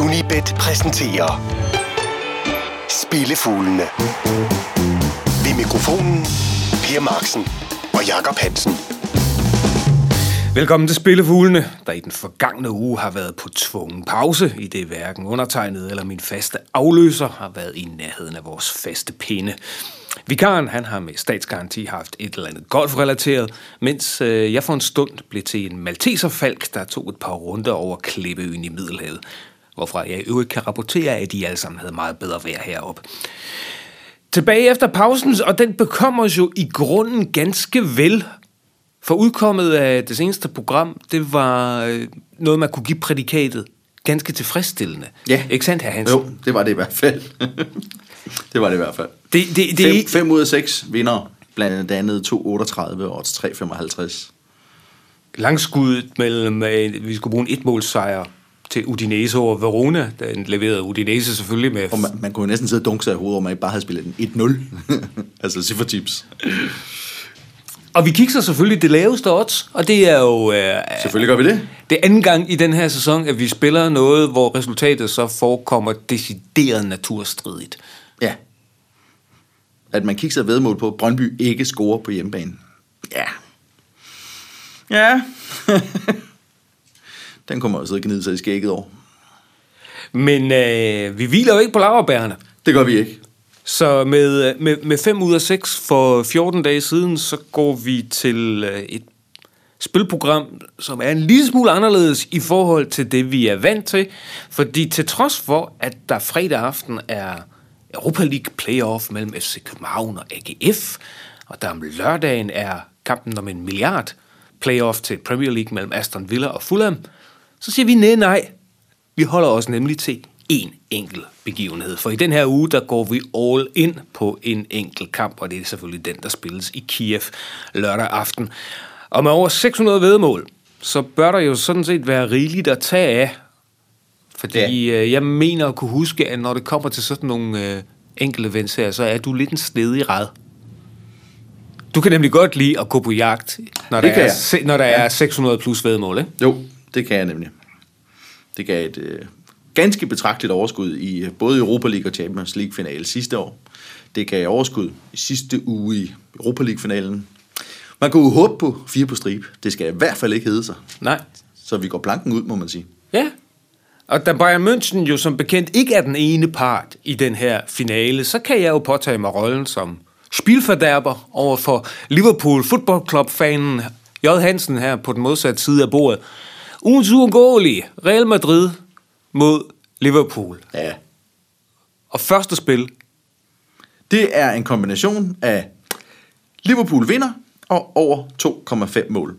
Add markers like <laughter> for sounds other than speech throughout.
Unibet præsenterer Spillefuglene. Ved mikrofonen Per Marksen og Jakob Hansen. Velkommen til Spillefuglene, der i den forgangne uge har været på tvungen pause, i det hverken undertegnet eller min faste afløser har været i nærheden af vores faste pinde. Vikaren han har med statsgaranti haft et eller andet golfrelateret, mens øh, jeg for en stund blev til en malteserfalk, der tog et par runder over Klippeøen i Middelhavet, hvorfra jeg i øvrigt kan rapportere, at de alle sammen havde meget bedre vejr heroppe. Tilbage efter pausen, og den bekommer os jo i grunden ganske vel. For udkommet af det seneste program, det var øh, noget, man kunne give prædikatet ganske tilfredsstillende. Ja. Ikke sandt, herr Hansen? Jo, det var det i hvert fald. <laughs> det var det i hvert fald. Det, det, det, Fem, fem ud af seks vinder, blandt andet 2,38 og 3,55. langskuddet mellem, øh, vi skulle bruge en etmålsejr til Udinese over Verona. Den leverede Udinese selvfølgelig med... Og man, man kunne jo næsten sidde og dunke sig i hovedet, om man ikke bare havde spillet den 1-0. <laughs> altså ciffertips. Og vi kigger selvfølgelig det laveste odds, og det er jo... Øh, Selvfølgelig gør vi det. det anden gang i den her sæson, at vi spiller noget, hvor resultatet så forekommer decideret naturstridigt. Ja. At man kigger sig vedmål på, at Brøndby ikke scorer på hjemmebane. Ja. Ja. <laughs> Den kommer jo sidde og gnide sig i skægget over. Men øh, vi hviler jo ikke på laverbærene. Det gør vi ikke. Så med, med, med 5 ud af 6 for 14 dage siden, så går vi til øh, et spilprogram, som er en lille smule anderledes i forhold til det, vi er vant til. Fordi til trods for, at der fredag aften er Europa League playoff mellem FC København og AGF, og der om lørdagen er kampen om en milliard playoff til Premier League mellem Aston Villa og Fulham, så siger vi nej, nej. Vi holder os nemlig til en enkelt begivenhed. For i den her uge, der går vi all in på en enkelt kamp, og det er selvfølgelig den, der spilles i Kiev lørdag aften. Og med over 600 vedmål, så bør der jo sådan set være rigeligt at tage af. Fordi ja. jeg mener at kunne huske, at når det kommer til sådan nogle øh, enkelte her, så er du lidt en snedig red. Du kan nemlig godt lide at gå på jagt, når der, Det kan er, jeg. når der ja. er 600 plus vedmål, ikke? Jo, det kan jeg nemlig. Det gav et øh, ganske betragteligt overskud i øh, både Europa League og Champions League finale sidste år. Det gav overskud i sidste uge i Europa League finalen. Man kunne jo håbe på fire på stribe. Det skal i hvert fald ikke hedde sig. Nej. Så vi går planken ud, må man sige. Ja. Og da Bayern München jo som bekendt ikke er den ene part i den her finale, så kan jeg jo påtage mig rollen som spilforderber over for Liverpool Football Club-fanen J. Hansen her på den modsatte side af bordet. Ugens uundgåelige Real Madrid mod Liverpool. Ja. Og første spil, Det er en kombination af Liverpool vinder og over 2,5 mål.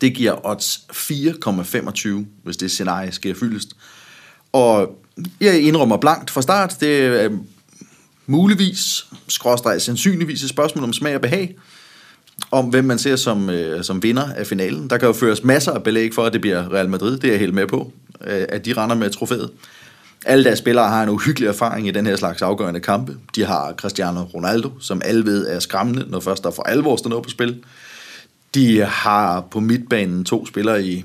Det giver odds 4,25, hvis det scenarie sker fyldest. Og jeg indrømmer blankt fra start, det er muligvis, skråstreg sandsynligvis et spørgsmål om smag og behag, om hvem man ser som, øh, som vinder af finalen. Der kan jo føres masser af belæg for, at det bliver Real Madrid, det er jeg helt med på, øh, at de render med trofæet. Alle deres spillere har en uhyggelig erfaring i den her slags afgørende kampe. De har Cristiano Ronaldo, som alle ved er skræmmende, når først der for alvor står noget på spil. De har på midtbanen to spillere i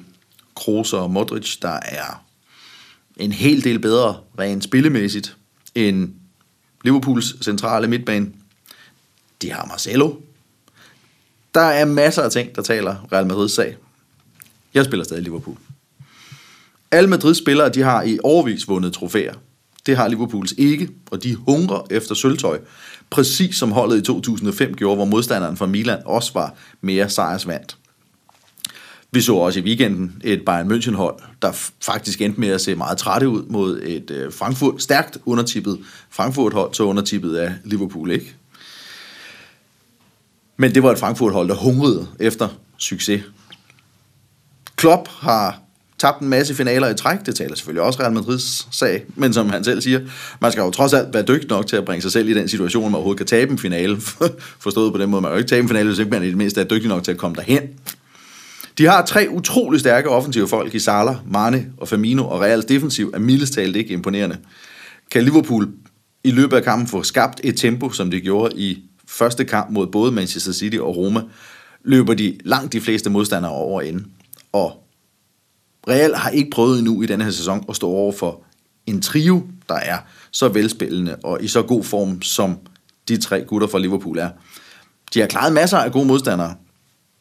Kroos og Modric, der er en hel del bedre rent spillemæssigt end Liverpools centrale midtbane. De har Marcelo. Der er masser af ting, der taler Real Madrids sag. Jeg spiller stadig Liverpool. Alle Madrid-spillere de har i årvis vundet trofæer. Det har Liverpools ikke, og de hungrer efter sølvtøj. Præcis som holdet i 2005 gjorde, hvor modstanderen fra Milan også var mere sejrsvandt. Vi så også i weekenden et Bayern München hold, der faktisk endte med at se meget trætte ud mod et øh, Frankfurt, stærkt undertippet Frankfurt hold, så undertippet af Liverpool, ikke? Men det var et Frankfurt hold, der hungrede efter succes. Klopp har tabt en masse finaler i træk. Det taler selvfølgelig også Real Madrids sag. Men som han selv siger, man skal jo trods alt være dygtig nok til at bringe sig selv i den situation, hvor man overhovedet kan tabe en finale. <laughs> Forstået på den måde, man kan jo ikke tabe en finale, hvis ikke man i det mindste er dygtig nok til at komme derhen. De har tre utrolig stærke offensive folk i Salah, Mane og Firmino, og Reals defensiv er mildest talt ikke imponerende. Kan Liverpool i løbet af kampen få skabt et tempo, som de gjorde i første kamp mod både Manchester City og Roma, løber de langt de fleste modstandere over ende. Og Real har ikke prøvet endnu i denne her sæson at stå over for en trio, der er så velspillende og i så god form, som de tre gutter fra Liverpool er. De har klaret masser af gode modstandere,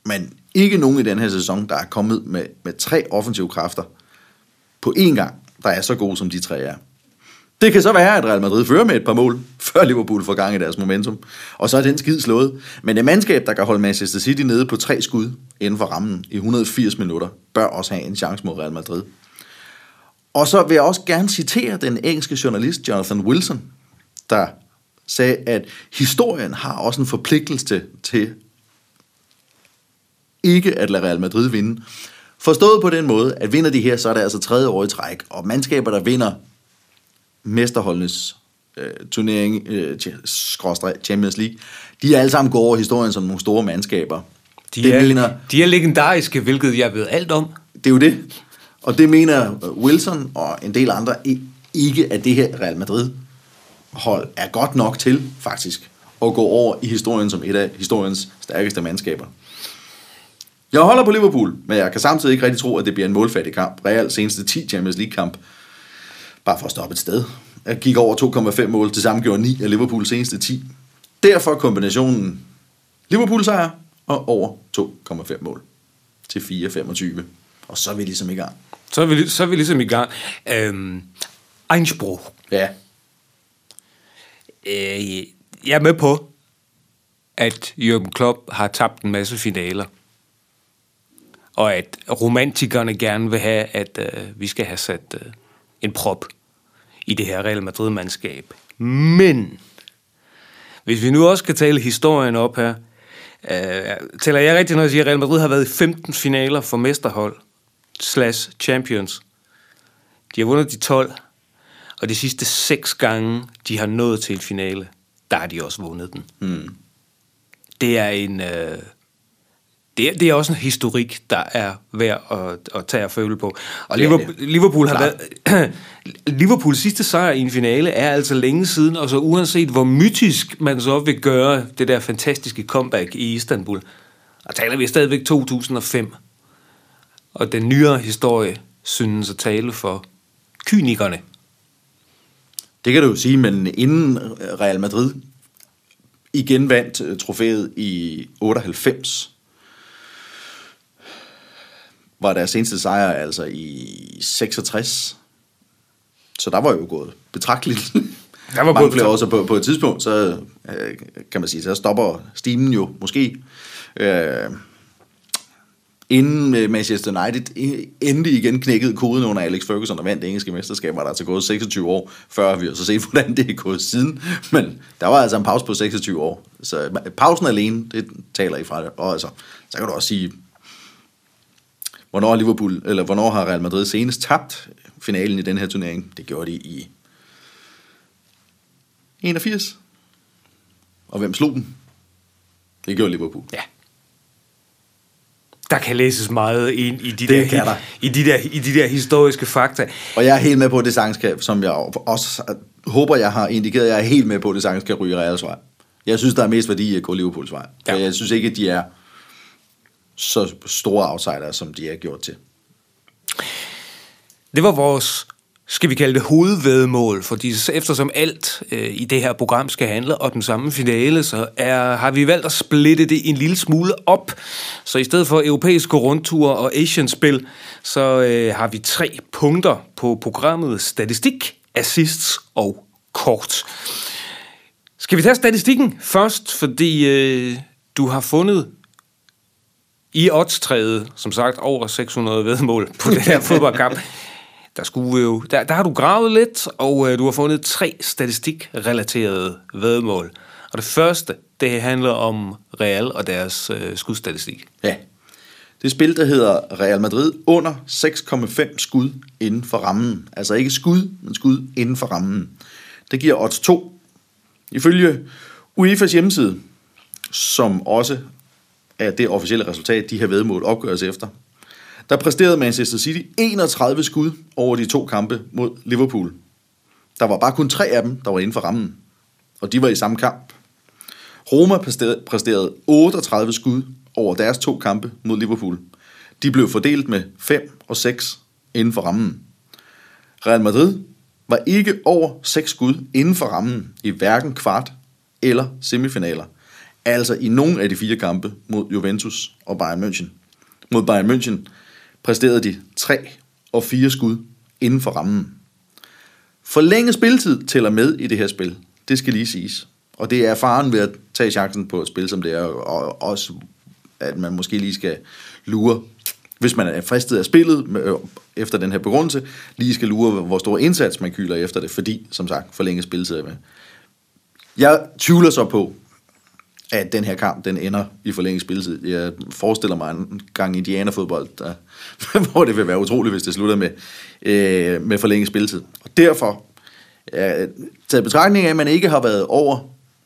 men ikke nogen i den her sæson, der er kommet med, med tre offensive kræfter på én gang, der er så gode, som de tre er. Det kan så være, at Real Madrid fører med et par mål, før Liverpool får gang i deres momentum. Og så er den skid slået. Men et mandskab, der kan holde Manchester City nede på tre skud inden for rammen i 180 minutter, bør også have en chance mod Real Madrid. Og så vil jeg også gerne citere den engelske journalist Jonathan Wilson, der sagde, at historien har også en forpligtelse til ikke at lade Real Madrid vinde. Forstået på den måde, at vinder de her, så er det altså tredje år i træk, og mandskaber, der vinder mesterholdenes øh, turnering, øh, Champions League, de er alle sammen gået over historien som nogle store mandskaber. De, det er, mener, de er legendariske, hvilket jeg ved alt om. Det er jo det. Og det mener Wilson og en del andre ikke, at det her Real Madrid hold er godt nok til, faktisk, at gå over i historien som et af historiens stærkeste mandskaber. Jeg holder på Liverpool, men jeg kan samtidig ikke rigtig tro, at det bliver en målfattig kamp. Real seneste 10 Champions League-kamp bare for at stoppe et sted. Jeg gik over 2,5 mål, til sammen gjorde 9 af Liverpools seneste 10. Derfor kombinationen Liverpool sejr og over 2,5 mål til 4,25. Og så er vi ligesom i gang. Så er vi, så er vi ligesom i gang. Øhm, Einspruch. Ja. Øh, jeg er med på, at Jürgen Klopp har tabt en masse finaler. Og at romantikerne gerne vil have, at øh, vi skal have sat øh, en prop i det her Real Madrid-mandskab. Men, hvis vi nu også skal tale historien op her, øh, tæller jeg rigtigt, når jeg siger, at Real Madrid har været i 15 finaler for mesterhold slash champions. De har vundet de 12, og de sidste seks gange, de har nået til et finale, der har de også vundet den. Hmm. Det er en... Øh, det er, det er også en historik, der er værd at, at tage og føle på. Og Liverpool, Liverpool har været... <clears throat> Liverpools sidste sejr i en finale er altså længe siden, og så uanset hvor mytisk man så vil gøre det der fantastiske comeback i Istanbul, og taler vi stadigvæk 2005. Og den nyere historie synes at tale for kynikerne. Det kan du jo sige, men inden Real Madrid igen vandt øh, trofæet i 98, var deres seneste sejr altså i 66. Så der var jo gået betragteligt. Der var gået flere år, så på, på et tidspunkt, så øh, kan man sige, så stopper stimen jo måske. Øh, inden Manchester United endelig igen knækkede koden under Alex Ferguson og vandt det engelske mesterskab, var der altså gået 26 år, før vi har så set, <laughs> hvordan det er gået siden. Men der var altså en pause på 26 år. Så pausen alene, det taler I fra det. Og altså, så kan du også sige, Hvornår Liverpool, eller hvornår har Real Madrid senest tabt finalen i den her turnering? Det gjorde de i 81. Og hvem slog dem? Det gjorde Liverpool. Ja. Der kan læses meget ind i de, det der, i, de der, i de der historiske fakta. Og jeg er helt med på, det sagtens kan, som jeg også håber, jeg har indikeret, jeg er helt med på, det sagtens kan ryge Reals vej. Jeg synes, der er mest værdi i at gå Liverpools vej. Ja. jeg synes ikke, at de er så store outsiders, som de er gjort til. Det var vores, skal vi kalde det hovedvedmål, fordi eftersom alt øh, i det her program skal handle om den samme finale, så er, har vi valgt at splitte det en lille smule op. Så i stedet for europæiske rundture og Asian-spil, så øh, har vi tre punkter på programmet statistik, assists og kort. Skal vi tage statistikken først, fordi øh, du har fundet i oddstræet, som sagt, over 600 vedmål på det her <laughs> fodboldkamp. Der, skulle jo, der, der har du gravet lidt, og øh, du har fundet tre statistikrelaterede vedmål. Og det første, det handler om Real og deres øh, skudstatistik. Ja. Det spil, der hedder Real Madrid under 6,5 skud inden for rammen. Altså ikke skud, men skud inden for rammen. Det giver odds 2. Ifølge UEFA's hjemmeside, som også af det officielle resultat, de her vedmål opgøres efter. Der præsterede Manchester City 31 skud over de to kampe mod Liverpool. Der var bare kun tre af dem, der var inden for rammen, og de var i samme kamp. Roma præsterede 38 skud over deres to kampe mod Liverpool. De blev fordelt med 5 og 6 inden for rammen. Real Madrid var ikke over 6 skud inden for rammen i hverken kvart eller semifinaler. Altså i nogle af de fire kampe mod Juventus og Bayern München. Mod Bayern München præsterede de 3 og 4 skud inden for rammen. Forlænget spilletid tæller med i det her spil. Det skal lige siges. Og det er faren ved at tage chancen på et spil, som det er, og også at man måske lige skal lure, hvis man er fristet af spillet øh, efter den her begrundelse, lige skal lure, hvor stor indsats man kyler efter det, fordi, som sagt, forlænget spilletid er med. Jeg tvivler så på, at den her kamp, den ender i forlænget spilletid. Jeg forestiller mig en gang indianerfodbold, der, <laughs> hvor det vil være utroligt, hvis det slutter med, øh, med forlænget spilletid. Og derfor, øh, taget betragtning af, at man ikke har været over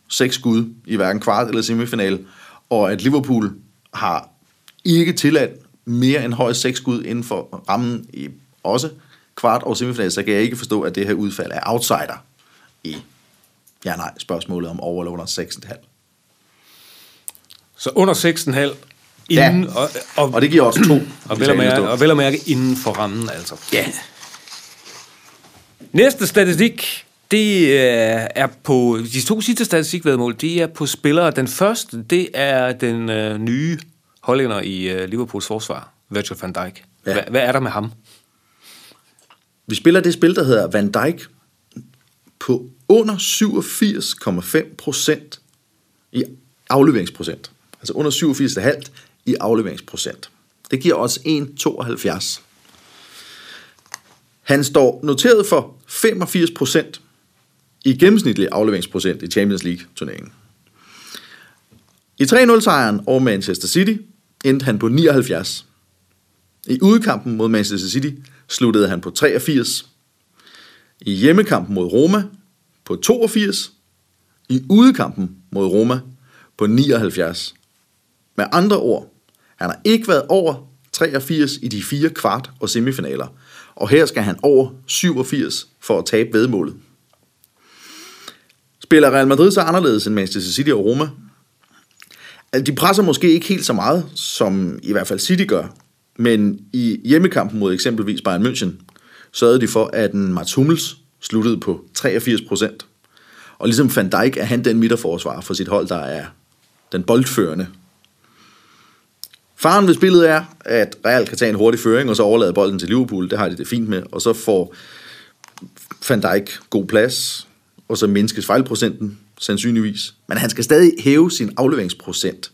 seks skud i hverken kvart eller semifinal, og at Liverpool har ikke tilladt mere end højst seks skud inden for rammen i også kvart og semifinal, så kan jeg ikke forstå, at det her udfald er outsider i ja-nej spørgsmålet om over eller under 6,5. Så under 6,5 inden, Ja. og, og, Og det giver også to. og, vel at mærke, og vel at mærke inden for rammen, altså. Ja. Næste statistik, det øh, er på, de to sidste statistikvedmål, det er på spillere. Den første, det er den øh, nye hollænder i øh, Liverpools forsvar, Virgil van Dijk. Ja. Hva, hvad er der med ham? Vi spiller det spil, der hedder Van Dijk på under 87,5 procent i afleveringsprocent. Altså under 87,5 i afleveringsprocent. Det giver os 1,72. Han står noteret for 85% i gennemsnitlig afleveringsprocent i Champions League-turneringen. I 3-0-sejren over Manchester City endte han på 79. I udkampen mod Manchester City sluttede han på 83. I hjemmekampen mod Roma på 82. I udekampen mod Roma på 79. Med andre ord, han har ikke været over 83 i de fire kvart- og semifinaler, og her skal han over 87 for at tabe vedmålet. Spiller Real Madrid så anderledes end Manchester City og Roma? Altså, de presser måske ikke helt så meget, som i hvert fald City gør, men i hjemmekampen mod eksempelvis Bayern München, sørgede de for, at en Mats Hummels sluttede på 83 procent. Og ligesom Van Dijk er han den midterforsvar for sit hold, der er den boldførende. Faren ved spillet er, at Real kan tage en hurtig føring, og så overlade bolden til Liverpool. Det har de det fint med. Og så får Van Dijk god plads, og så mindskes fejlprocenten sandsynligvis. Men han skal stadig hæve sin afleveringsprocent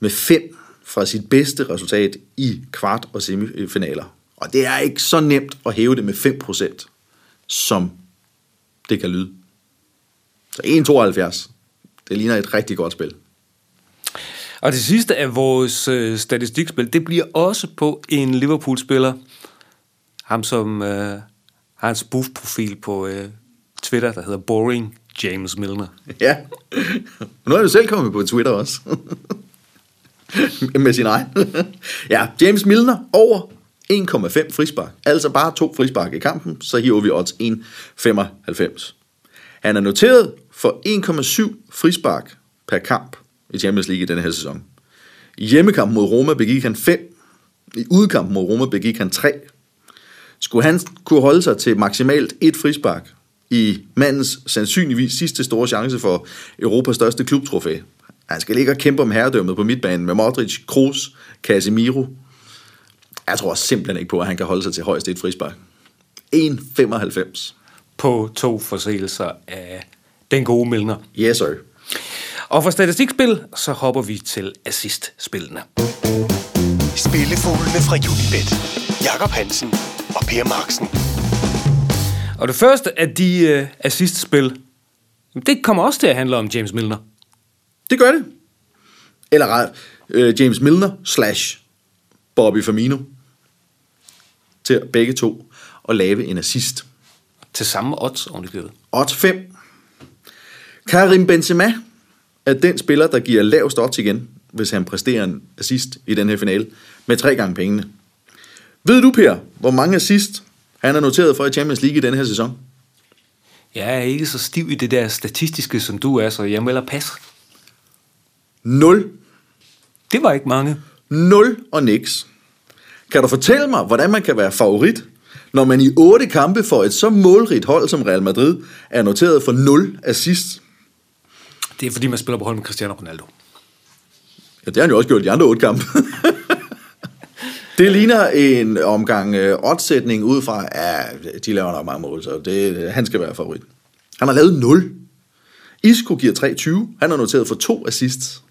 med 5 fra sit bedste resultat i kvart- og semifinaler. Og det er ikke så nemt at hæve det med 5%, som det kan lyde. Så 1,72. Det ligner et rigtig godt spil. Og det sidste af vores øh, statistikspil, det bliver også på en Liverpool-spiller. Ham, som øh, har en spoof-profil på øh, Twitter, der hedder Boring James Milner. <laughs> Ja. Nu er du selv kommet på Twitter også. Med sin egen. ja, James Milner over 1,5 frispark. Altså bare to frispark i kampen, så hiver vi odds 1,95. Han er noteret for 1,7 frispark per kamp i Champions League i denne her sæson. I hjemmekampen mod Roma begik han 5. I udkampen mod Roma begik han 3. Skulle han kunne holde sig til maksimalt et frispark i mandens sandsynligvis sidste store chance for Europas største klubtrofæ. Han skal ligge og kæmpe om herredømmet på midtbanen med Modric, Kroos, Casemiro. Jeg tror simpelthen ikke på, at han kan holde sig til højst et frispark. 1,95. På to forseelser af den gode Milner. Yes, sir. Og for statistikspil, så hopper vi til assist-spillene. Spillefuglene fra Unibet. Jakob Hansen og Per Marksen. Og det første af de uh, assist-spil, det kommer også til at handle om James Milner. Det gør det. Eller ret, øh, James Milner slash Bobby Firmino. Til begge to at lave en assist. Til samme odds, ovenikøbet. Odds 5. Karim Benzema er den spiller, der giver lavest odds igen, hvis han præsterer en assist i den her finale, med tre gange pengene. Ved du, Per, hvor mange assist han er noteret for i Champions League i den her sæson? Jeg er ikke så stiv i det der statistiske, som du er, så jeg melder pas. 0. Det var ikke mange. 0 og niks. Kan du fortælle mig, hvordan man kan være favorit, når man i otte kampe for et så målrigt hold som Real Madrid er noteret for 0 assist? Det er fordi, man spiller på hold med Cristiano Ronaldo. Ja, det har han jo også gjort i de andre otte kampe. <laughs> det ligner en omgang øh, oddsætning ud fra, ja, de laver nok mange mål, så det, han skal være favorit. Han har lavet 0. Isco giver 3,20. Han har noteret for to assists.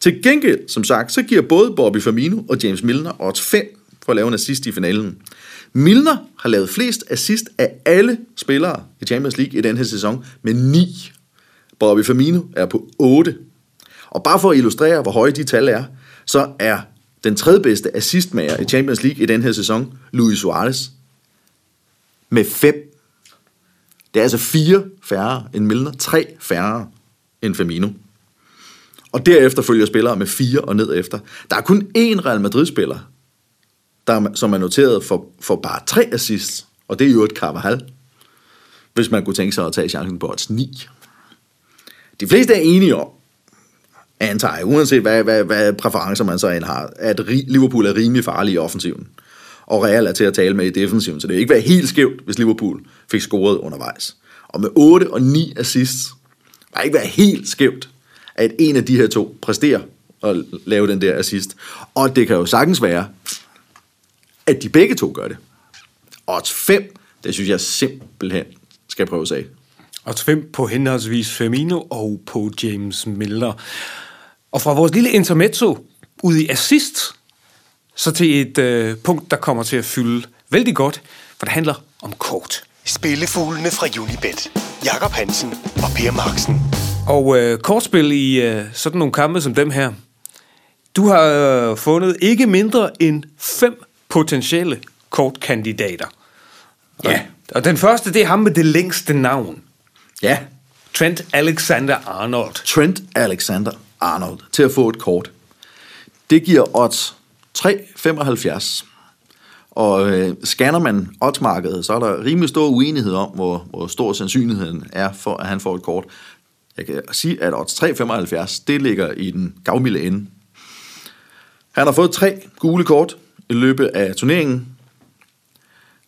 Til gengæld, som sagt, så giver både Bobby Firmino og James Milner odds 5 for at lave en assist i finalen. Milner har lavet flest assist af alle spillere i Champions League i den her sæson med 9. Bobby Firmino er på 8. Og bare for at illustrere, hvor høje de tal er, så er den tredje bedste assistmager i Champions League i den her sæson, Luis Suarez, med 5. Det er altså fire færre end Milner, tre færre end Firmino. Og derefter følger spillere med fire og ned efter. Der er kun én Real Madrid-spiller, der, som er noteret for, for bare tre assists, og det er jo et Carvajal, hvis man kunne tænke sig at tage chancen på odds 9. De fleste er enige om, antager jeg, uanset hvad, hvad, hvad præferencer man så end har, at Liverpool er rimelig farlig i offensiven. Og Real er til at tale med i defensiven, så det vil ikke være helt skævt, hvis Liverpool fik scoret undervejs. Og med 8 og 9 assists, var ikke være helt skævt, at en af de her to præsterer at lave den der assist. Og det kan jo sagtens være, at de begge to gør det. Odds 5, det synes jeg simpelthen skal prøves af. Og 5 på henholdsvis Firmino og på James Milner. Og fra vores lille intermezzo ud i assist, så til et øh, punkt, der kommer til at fylde vældig godt, for det handler om kort. Spillefuglene fra Unibet. Jakob Hansen og Per Marksen. Og øh, kortspil i øh, sådan nogle kampe som dem her. Du har øh, fundet ikke mindre end fem potentielle kortkandidater. Ja. Og den første, det er ham med det længste navn. Ja, Trent Alexander-Arnold. Trent Alexander-Arnold til at få et kort. Det giver odds 3,75. Og øh, scanner man oddsmarkedet, så er der rimelig stor uenighed om, hvor, hvor stor sandsynligheden er for, at han får et kort. Jeg kan sige, at odds 3,75, det ligger i den gavmilde ende. Han har fået tre gule kort i løbet af turneringen.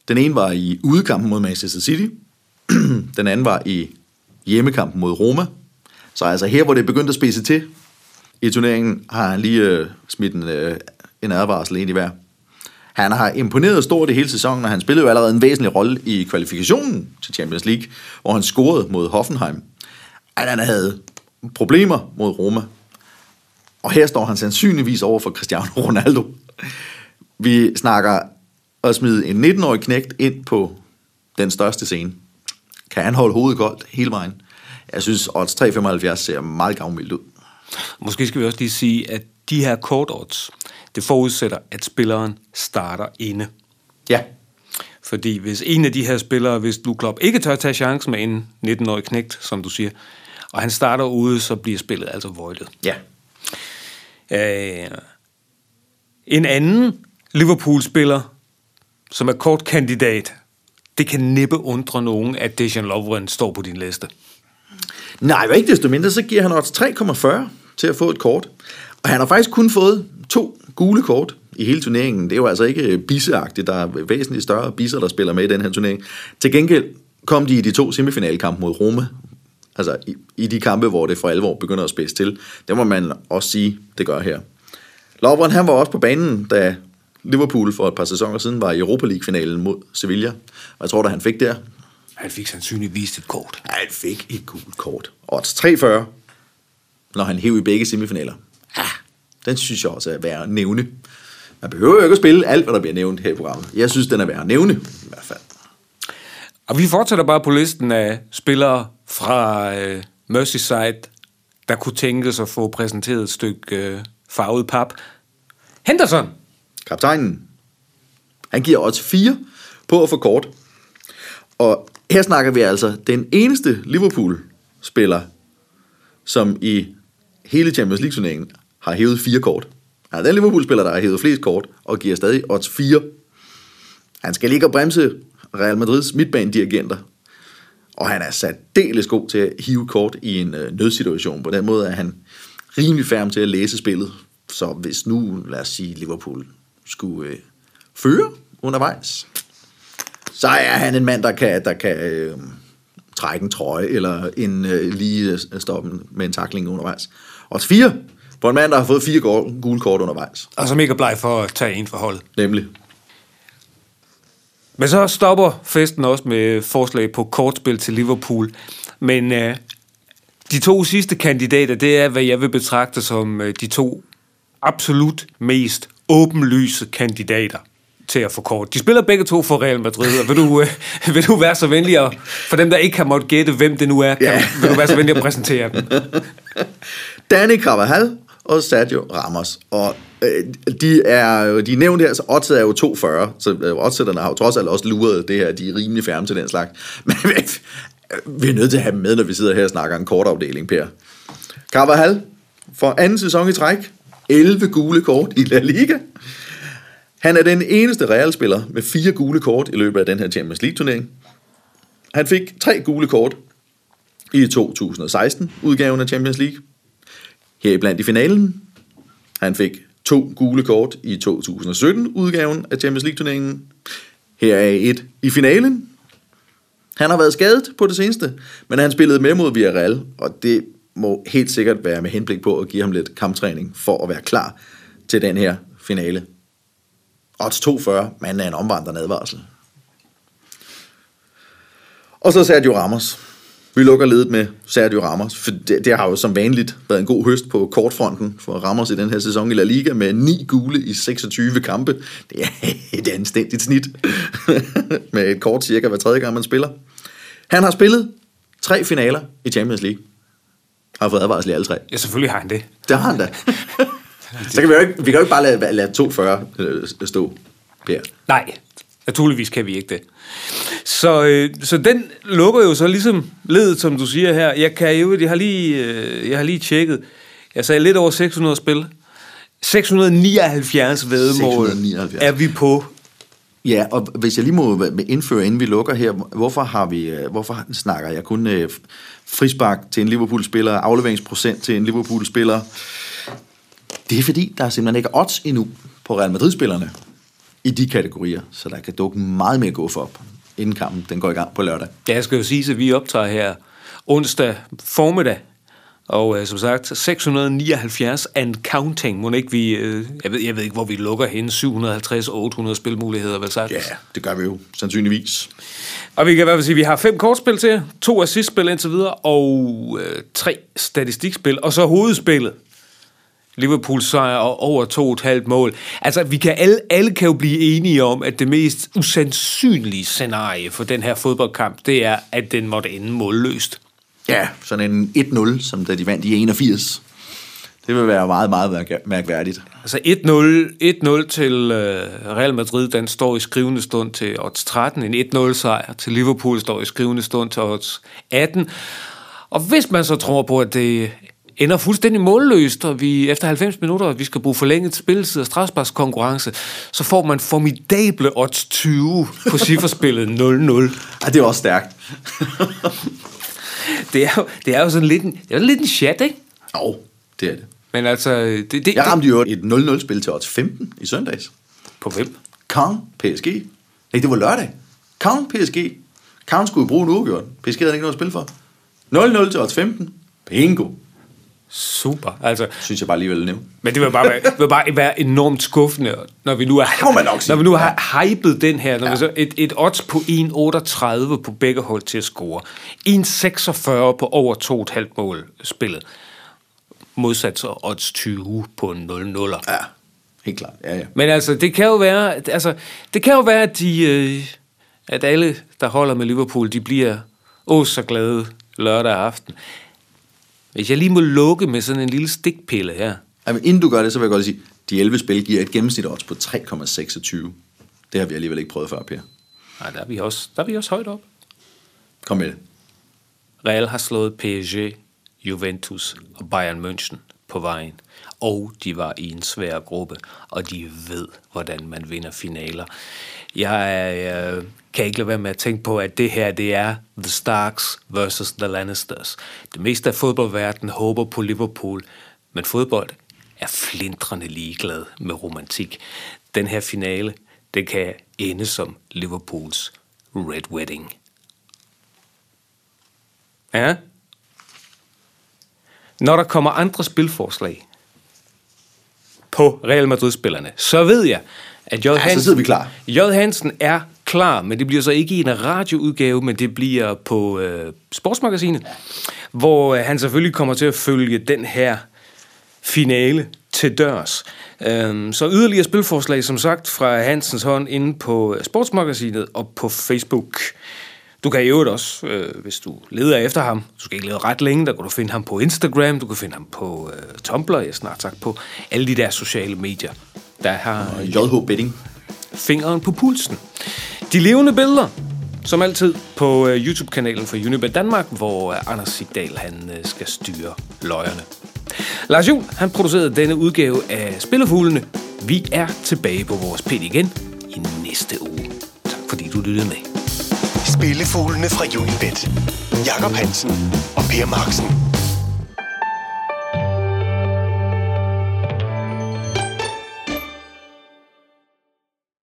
Den ene var i udekampen mod Manchester City. <clears throat> Den anden var i hjemmekampen mod Roma. Så altså her, hvor det begyndte at spise til i turneringen, har han lige øh, smidt en, øh, en advarsel ind i hver. Han har imponeret stort i hele sæsonen, og han spillede jo allerede en væsentlig rolle i kvalifikationen til Champions League, hvor han scorede mod Hoffenheim. At han havde problemer mod Roma. Og her står han sandsynligvis over for Cristiano <laughs> Ronaldo. Vi snakker at smide en 19-årig knægt ind på den største scene. Kan han holde hovedet koldt hele vejen? Jeg synes, odds 3,75 ser meget gavmildt ud. Måske skal vi også lige sige, at de her kortodds, det forudsætter, at spilleren starter inde. Ja, Fordi hvis en af de her spillere, hvis du Klopp ikke tør tage chancen med en 19-årig knægt, som du siger, og han starter ude, så bliver spillet altså voidet. ja. Øh, en anden Liverpool-spiller, som er kortkandidat, det kan næppe undre nogen, at Dejan Lovren står på din liste. Nej, men ikke desto mindre, så giver han odds 3,40 til at få et kort. Og han har faktisk kun fået to gule kort i hele turneringen. Det er jo altså ikke øh, bisseagtigt. Der er væsentligt større bisser, der spiller med i den her turnering. Til gengæld kom de i de to semifinalkampe mod Roma. Altså i, i de kampe, hvor det for alvor begynder at spidse til. Det må man også sige, det gør her. Lovren, han var også på banen, da Liverpool for et par sæsoner siden var i Europa League-finalen mod Sevilla. Og jeg tror, da han fik der, Han fik sandsynligvis et kort. han fik et gult kort. Odds 340, når han hæv i begge semifinaler. Ja, den synes jeg også er værd at nævne. Man behøver jo ikke at spille alt, hvad der bliver nævnt her i programmet. Jeg synes, den er værd at nævne, i hvert fald. Og vi fortsætter bare på listen af spillere fra øh, Merseyside, der kunne tænkes at få præsenteret et stykke øh, farvet pap. Henderson! Kaptajnen, han giver odds 4 på at få kort. Og her snakker vi altså den eneste Liverpool-spiller, som i hele Champions League-turneringen har hævet fire kort. Han er den Liverpool-spiller, der har hævet flest kort, og giver stadig odds 4. Han skal ligge og bremse Real Madrids midtbanedirigenter. Og han er særdeles god til at hive kort i en øh, nødsituation. På den måde er han rimelig færm til at læse spillet. Så hvis nu, lad os sige, Liverpool skulle øh, føre undervejs, så er han en mand, der kan, der kan øh, trække en trøje, eller en øh, lige øh, stoppe med en takling undervejs. Og fire, for en mand, der har fået fire gul- gule kort undervejs. Og som ikke er bleg for at tage en for holdet. Nemlig. Men så stopper festen også med forslag på kortspil til Liverpool. Men øh, de to sidste kandidater, det er, hvad jeg vil betragte som øh, de to absolut mest åbenlyse kandidater til at få kort. De spiller begge to for Real Madrid, og vil du, øh, <laughs> vil du være så venlig at, for dem, der ikke har måttet gætte, hvem det nu er, kan, Ja. vil du være så venlig at præsentere dem? <laughs> Danny Carvajal og Sergio Ramos. Og øh, de er de er nævnt her, så oddset er jo 2,40, så øh, oddsætterne har jo trods alt også luret det her, de er rimelig færme til den slags. <laughs> Men vi er nødt til at have dem med, når vi sidder her og snakker en kortafdeling, Per. Carvajal for anden sæson i træk, 11 gule kort i La Liga. Han er den eneste realspiller med fire gule kort i løbet af den her Champions League-turnering. Han fik tre gule kort i 2016-udgaven af Champions League. Heriblandt i finalen. Han fik to gule kort i 2017-udgaven af Champions League-turneringen. Her er et i finalen. Han har været skadet på det seneste, men han spillede med mod Villarreal, og det må helt sikkert være med henblik på at give ham lidt kamptræning for at være klar til den her finale. Odds 240, men er en omvandrende advarsel. Og så Sergio Ramos. Vi lukker ledet med Sergio Ramos, for det, det har jo som vanligt været en god høst på kortfronten for Ramos i den her sæson i La Liga med 9 gule i 26 kampe. Det er <laughs> et anstændigt snit <laughs> med et kort cirka hver tredje gang, man spiller. Han har spillet tre finaler i Champions League. Har fået advarsel i alle tre. Ja, selvfølgelig har han det. Det har han da. <laughs> Så kan vi jo ikke, vi kan jo ikke bare lade, lade 240 øh, stå, Per. Nej, naturligvis kan vi ikke det. Så, øh, så den lukker jo så ligesom ledet, som du siger her. Jeg, kan jo, jeg, har lige, øh, jeg har lige tjekket. Jeg sagde lidt over 600 spil. 679 vedmål 679. er vi på. Ja, og hvis jeg lige må indføre, inden vi lukker her, hvorfor, har vi, øh, hvorfor snakker jeg kun øh, frispark til en Liverpool-spiller, afleveringsprocent til en Liverpool-spiller? Det er fordi, der er simpelthen ikke odds endnu på Real Madrid-spillerne i de kategorier, så der kan dukke meget mere gå for op, inden kampen den går i gang på lørdag. Ja, jeg skal jo sige, at vi optager her onsdag formiddag. Og øh, som sagt, 679 and counting. Må ikke vi, øh, jeg, ved, jeg ved ikke, hvor vi lukker henne. 750-800 spilmuligheder, vel sagt. Ja, det gør vi jo sandsynligvis. Og vi kan i hvert fald sige, at vi har fem kortspil til, to assistspil indtil videre, og øh, tre statistikspil, og så hovedspillet. Liverpool sejr og over to og et halvt mål. Altså, vi kan alle, alle kan jo blive enige om, at det mest usandsynlige scenarie for den her fodboldkamp, det er, at den måtte ende målløst. Ja, sådan en 1-0, som da de vandt i 81. Det vil være meget, meget mærk- mærkværdigt. Altså 1-0, 1-0 til øh, Real Madrid, den står i skrivende stund til odds 13. En 1-0 sejr til Liverpool står i skrivende stund til odds 18. Og hvis man så tror på, at det ender fuldstændig målløst, og vi efter 90 minutter, vi skal bruge forlænget spilletid og strafsparkskonkurrence, så får man formidable odds 20 på <laughs> cifferspillet 0-0. Ej, det er også stærkt. Det er jo, det er jo sådan lidt en, det er jo lidt en chat, ikke? Jo, det er det. Men altså, det, det, Jeg ramte jo et 0-0-spil til odds 15 i søndags. På hvem? Caen PSG. Nej, det var lørdag. Caen PSG. Caen skulle jo bruge en uafgjort. PSG havde ikke noget at spille for. 0-0 til odds 15. Bingo. Super. Altså, Synes jeg bare alligevel nævne. Men det vil bare være, det vil bare være enormt skuffende, når vi nu, er, sige. når vi nu har hypet den her. Når ja. vi så et, et odds på 1,38 på begge hold til at score. 1,46 på over 2,5 mål spillet. Modsat så odds 20 på en 0-0'er. Ja, helt klart. Ja, ja. Men altså, det kan jo være, altså, det kan jo være, at, de, øh, at alle, der holder med Liverpool, de bliver åh så glade lørdag aften. Hvis jeg lige må lukke med sådan en lille stikpille her. Jamen, inden du gør det, så vil jeg godt sige, de 11 spil giver et gennemsnit odds på 3,26. Det har vi alligevel ikke prøvet før, Per. Nej, der er vi også, der er vi også højt op. Kom med det. Real har slået PSG, Juventus og Bayern München på vejen. Og de var i en svær gruppe, og de ved, hvordan man vinder finaler. Jeg øh, kan ikke lade være med at tænke på, at det her, det er The Starks versus The Lannisters. Det meste af fodboldverdenen håber på Liverpool, men fodbold er flindrende ligeglad med romantik. den her finale, det kan ende som Liverpools Red Wedding. Ja. Når der kommer andre spilforslag på Real Madrid-spillerne, så ved jeg, at J. så Hansen, sidder vi klar. J. Hansen er klar, men det bliver så ikke i en radioudgave, men det bliver på øh, Sportsmagasinet, hvor øh, han selvfølgelig kommer til at følge den her finale til dørs. Øhm, så yderligere spilforslag, som sagt, fra Hansens hånd inde på Sportsmagasinet og på Facebook. Du kan i øvrigt også, øh, hvis du leder efter ham, du skal ikke lede ret længe, der kan du finde ham på Instagram, du kan finde ham på øh, Tumblr, jeg snart sagt på alle de der sociale medier, der har JH Betting fingeren på pulsen. De levende billeder, som altid, på øh, YouTube-kanalen for Unibet Danmark, hvor øh, Anders Sigdal han øh, skal styre løjerne. Lars Juhl, han producerede denne udgave af Spillefuglene. Vi er tilbage på vores pind igen i næste uge. Tak fordi du lyttede med. Spillefuglene fra Unibet. Jakob Hansen og Per Marksen.